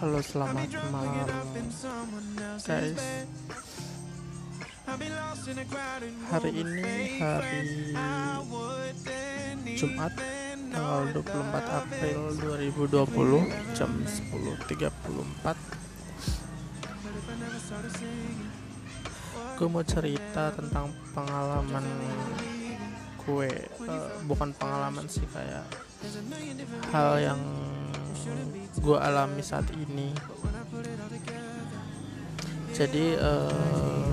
Halo selamat malam. guys. Hari ini hari Jumat tanggal 24 April 2020 jam 10.34 Gue mau cerita tentang pengalaman gue. Uh, bukan pengalaman sih kayak hal yang gue alami saat ini. Jadi uh,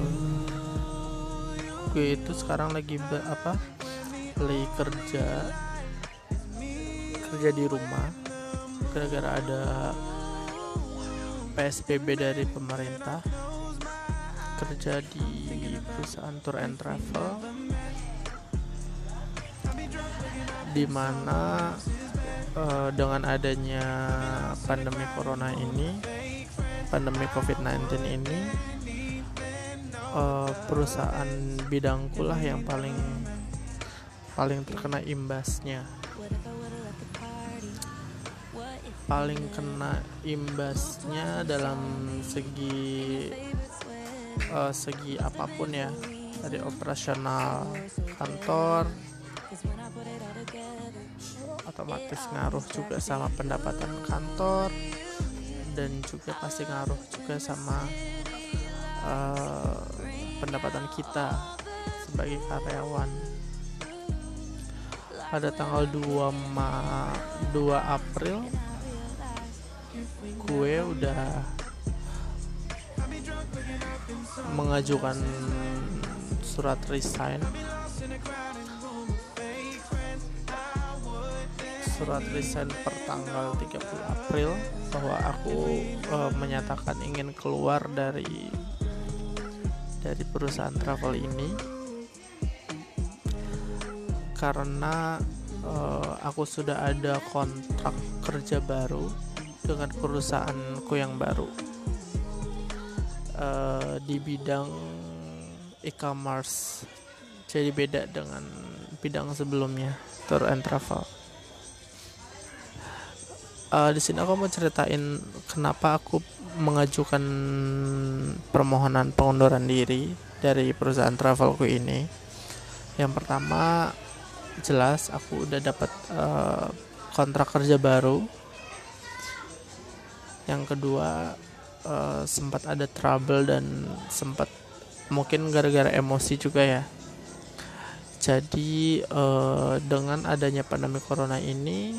gue itu sekarang lagi be, apa lagi kerja kerja di rumah. Gara-gara ada PSBB dari pemerintah kerja di perusahaan tour and travel di mana uh, dengan adanya pandemi corona ini, pandemi COVID-19 ini, uh, perusahaan bidangku lah yang paling paling terkena imbasnya. Paling kena imbasnya dalam segi uh, segi apa pun ya dari operasional kantor otomatis ngaruh juga sama pendapatan kantor dan juga pasti ngaruh juga sama uh, pendapatan kita sebagai karyawan. Pada tanggal 2 Ma 2 April gue udah mengajukan surat resign surat resign per tanggal 30 April bahwa aku uh, menyatakan ingin keluar dari dari perusahaan travel ini. Karena uh, aku sudah ada kontrak kerja baru dengan perusahaanku yang baru. Uh, di bidang e-commerce. Jadi beda dengan bidang sebelumnya tour and travel uh, di sini aku mau ceritain kenapa aku mengajukan permohonan pengunduran diri dari perusahaan travelku ini. Yang pertama jelas aku udah dapat uh, kontrak kerja baru. Yang kedua uh, sempat ada trouble dan sempat mungkin gara-gara emosi juga ya. Jadi uh, dengan adanya pandemi corona ini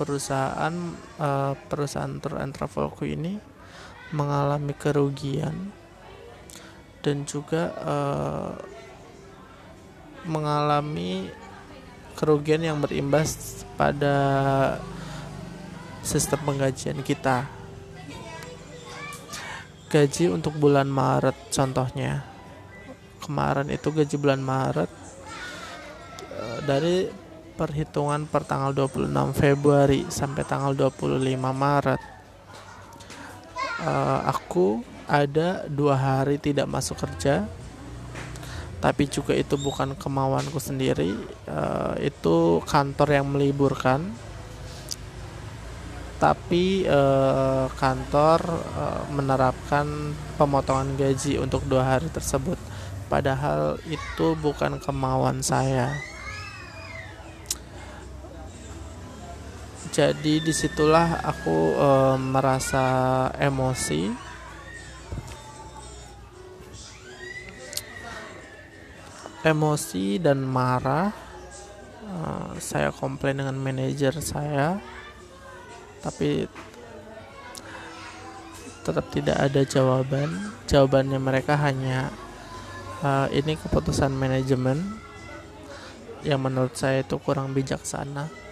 perusahaan uh, perusahaan tour and travelku ini mengalami kerugian dan juga uh, mengalami kerugian yang berimbas pada sistem penggajian kita. Gaji untuk bulan Maret contohnya. Kemarin itu gaji bulan Maret uh, dari perhitungan per tanggal 26 Februari sampai tanggal 25 Maret. Uh, aku ada dua hari tidak masuk kerja tapi juga itu bukan kemauanku sendiri. Uh, itu kantor yang meliburkan. Tapi uh, kantor uh, menerapkan pemotongan gaji untuk dua hari tersebut. Padahal itu bukan kemauan saya jadi di situlah aku e, merasa emosi. Emosi dan marah e, saya komplain dengan manajer saya. Tapi tetap tidak ada jawaban. Jawabannya mereka hanya e, ini keputusan manajemen. Yang menurut saya itu kurang bijaksana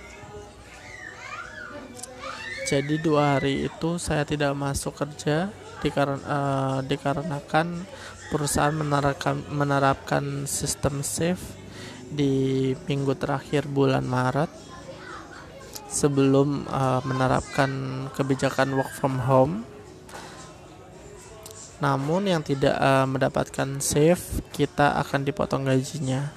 jadi dua hari itu saya tidak masuk kerja dikaren, uh, dikarenakan perusahaan menerapkan menerapkan sistem shift di minggu terakhir bulan Maret sebelum uh, menerapkan kebijakan work from home. Namun yang tidak uh, mendapatkan shift kita akan dipotong gajinya.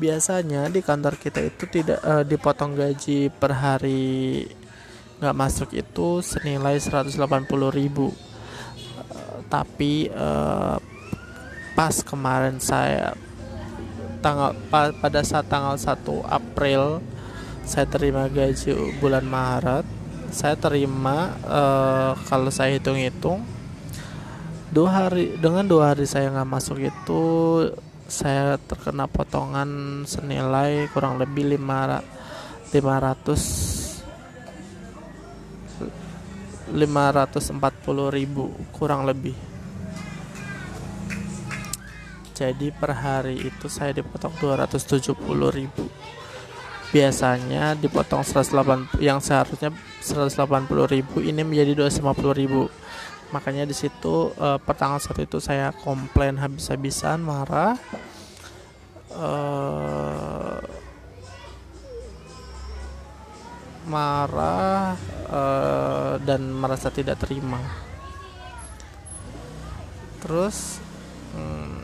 Biasanya di kantor kita itu tidak uh, dipotong gaji per hari nggak masuk itu senilai 180.000 ribu. Tapi uh, pas kemarin saya tanggal pa, pada saat tanggal 1 April saya terima gaji bulan Maret saya terima uh, kalau saya hitung-hitung dua hari dengan dua hari saya nggak masuk itu saya terkena potongan senilai kurang lebih 5 500 540 ribu kurang lebih. Jadi per hari itu saya dipotong 270 ribu. Biasanya dipotong 180 yang seharusnya 180 ribu ini menjadi 250 ribu. Makanya di situ uh, pertanggal satu itu saya komplain habis-habisan marah. Uh, marah uh, dan merasa tidak terima. Terus hmm,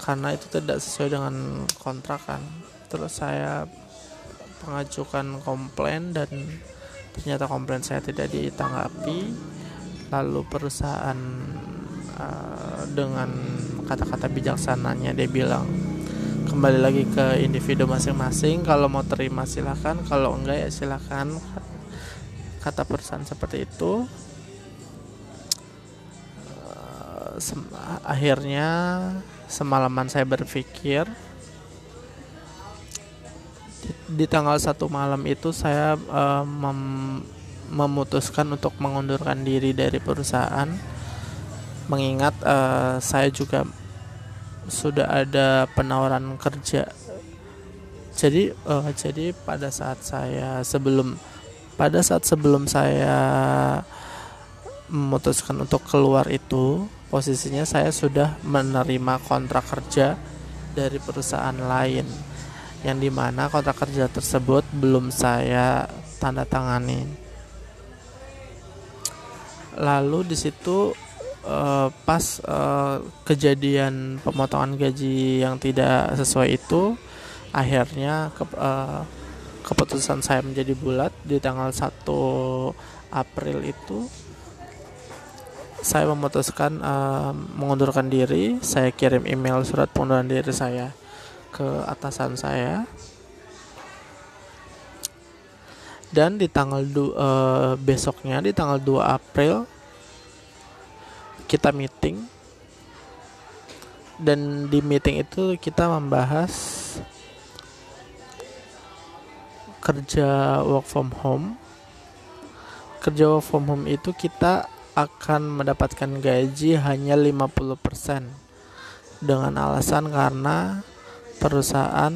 karena itu tidak sesuai dengan kontrak kan terus saya mengajukan komplain dan ternyata komplain saya tidak ditanggapi. Lalu perusahaan uh, dengan kata-kata bijaksananya dia bilang kembali lagi ke individu masing-masing kalau mau terima silahkan kalau enggak ya silahkan kata perusahaan seperti itu. Uh, akhirnya semalaman saya berpikir di, di tanggal satu malam itu saya uh, mem, memutuskan untuk mengundurkan diri dari perusahaan. Mengingat uh, saya juga sudah ada penawaran kerja. Jadi uh, jadi pada saat saya sebelum pada saat sebelum saya memutuskan untuk keluar itu posisinya saya sudah menerima kontrak kerja dari perusahaan lain yang di mana kontrak kerja tersebut belum saya tanda tangani. Lalu di situ uh, pas uh, kejadian pemotongan gaji yang tidak sesuai itu akhirnya ke, uh, keputusan saya menjadi bulat di tanggal 1 April itu saya memutuskan uh, mengundurkan diri. Saya kirim email surat pengunduran diri saya ke atasan saya. Dan di tanggal uh, besoknya di tanggal 2 April kita meeting. Dan di meeting itu kita membahas kerja work from home. Kerja work from home itu kita akan mendapatkan gaji hanya 50% dengan alasan karena perusahaan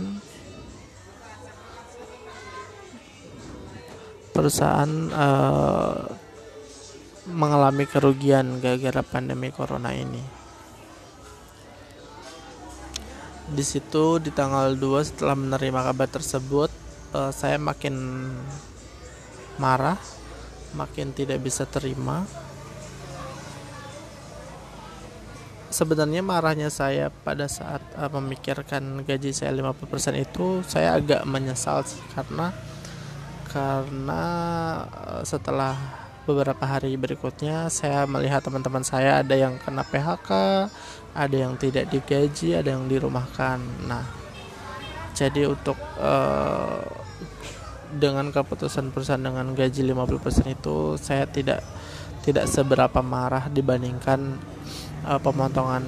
perusahaan uh, mengalami kerugian gara-gara pandemi corona ini. Di situ di tanggal 2 setelah menerima kabar tersebut, uh, saya makin marah, makin tidak bisa terima sebenarnya marahnya saya pada saat uh, memikirkan gaji saya 50% itu saya agak menyesal sih karena karena uh, setelah beberapa hari berikutnya saya melihat teman-teman saya ada yang kena PHK, ada yang tidak digaji, ada yang dirumahkan. Nah, jadi untuk uh, dengan keputusan perusahaan dengan gaji 50% itu saya tidak tidak seberapa marah dibandingkan uh, pemotongan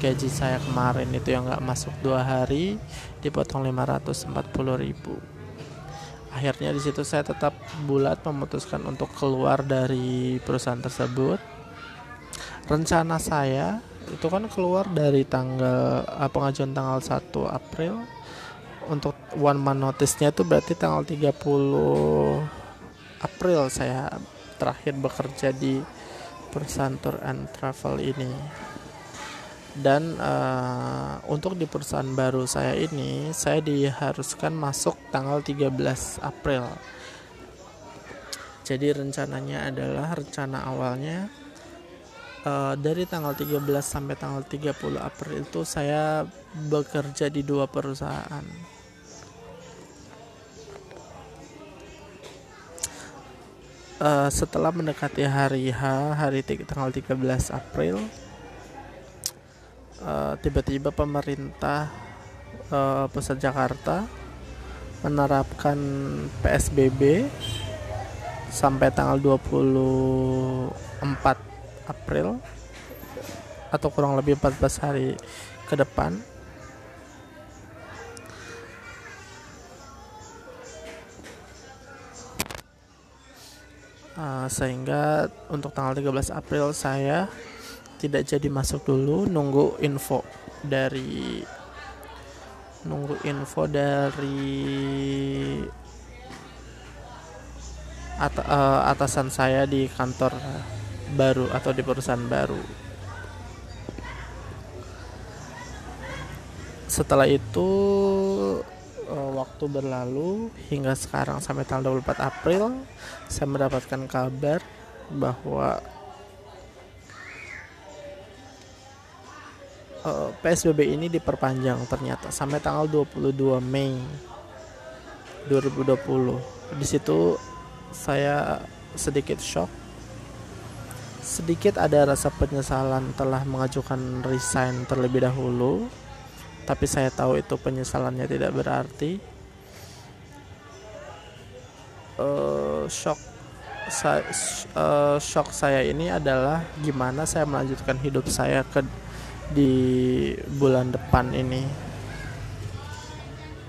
gaji saya kemarin itu yang nggak masuk dua hari dipotong 540 ribu. Akhirnya di situ saya tetap bulat memutuskan untuk keluar dari perusahaan tersebut. Rencana saya itu kan keluar dari tanggal uh, pengajuan tanggal 1 April one month notice-nya itu berarti tanggal 30 April saya terakhir bekerja di perusahaan tour and travel ini. Dan uh, untuk di perusahaan baru saya ini saya diharuskan masuk tanggal 13 April. Jadi rencananya adalah rencana awalnya uh, dari tanggal 13 sampai tanggal 30 April itu saya bekerja di dua perusahaan uh, setelah mendekati hari H hari tanggal 13 April uh, tiba-tiba pemerintah uh, pusat Jakarta menerapkan PSBB sampai tanggal 24 April atau kurang lebih 14 hari ke depan sehingga untuk tanggal 13 April saya tidak jadi masuk dulu nunggu info dari nunggu info dari at uh, atasan saya di kantor baru atau di perusahaan baru. Setelah itu uh, waktu berlalu hingga sekarang sampai tanggal 24 April saya mendapatkan kabar bahwa uh, eh, PSBB ini diperpanjang ternyata sampai tanggal 22 Mei 2020. Di situ saya sedikit shock. Sedikit ada rasa penyesalan telah mengajukan resign terlebih dahulu. Tapi saya tahu itu penyesalannya tidak berarti. Uh, shock saya, uh, shock saya ini adalah gimana saya melanjutkan hidup saya ke di bulan depan ini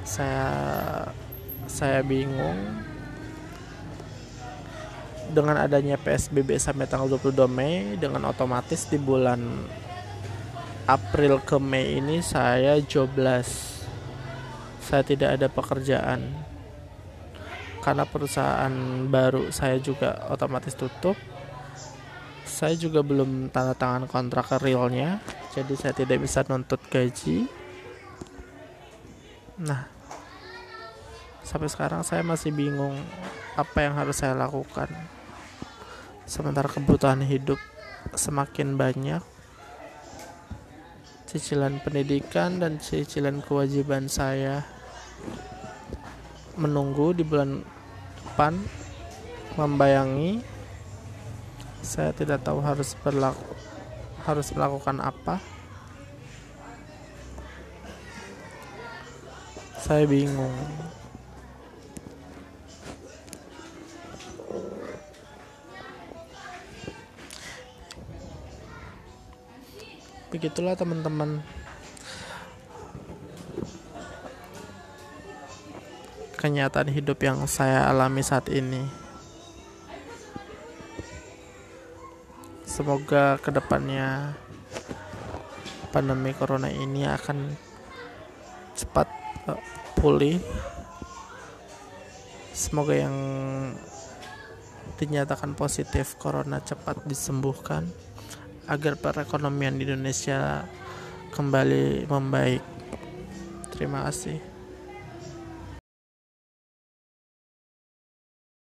saya saya bingung dengan adanya PSBB sampai tanggal 22 Mei dengan otomatis di bulan April ke Mei ini saya jobless. Saya tidak ada pekerjaan. Karena perusahaan baru saya juga otomatis tutup. Saya juga belum tanda tangan kontrak realnya jadi saya tidak bisa nuntut gaji. Nah sampai sekarang saya masih bingung apa yang harus saya lakukan. Sementara kebutuhan hidup semakin banyak cicilan pendidikan dan cicilan kewajiban saya menunggu di bulan depan membayangi. Saya tidak tahu harus berlaku harus melakukan apa. Saya bingung begitulah teman-teman. Kenyataan hidup yang saya alami saat ini. Semoga ke depannya pandemi corona ini akan cepat uh, pulih. Semoga yang dinyatakan positif corona cepat disembuhkan agar perekonomian di Indonesia kembali membaik. Terima kasih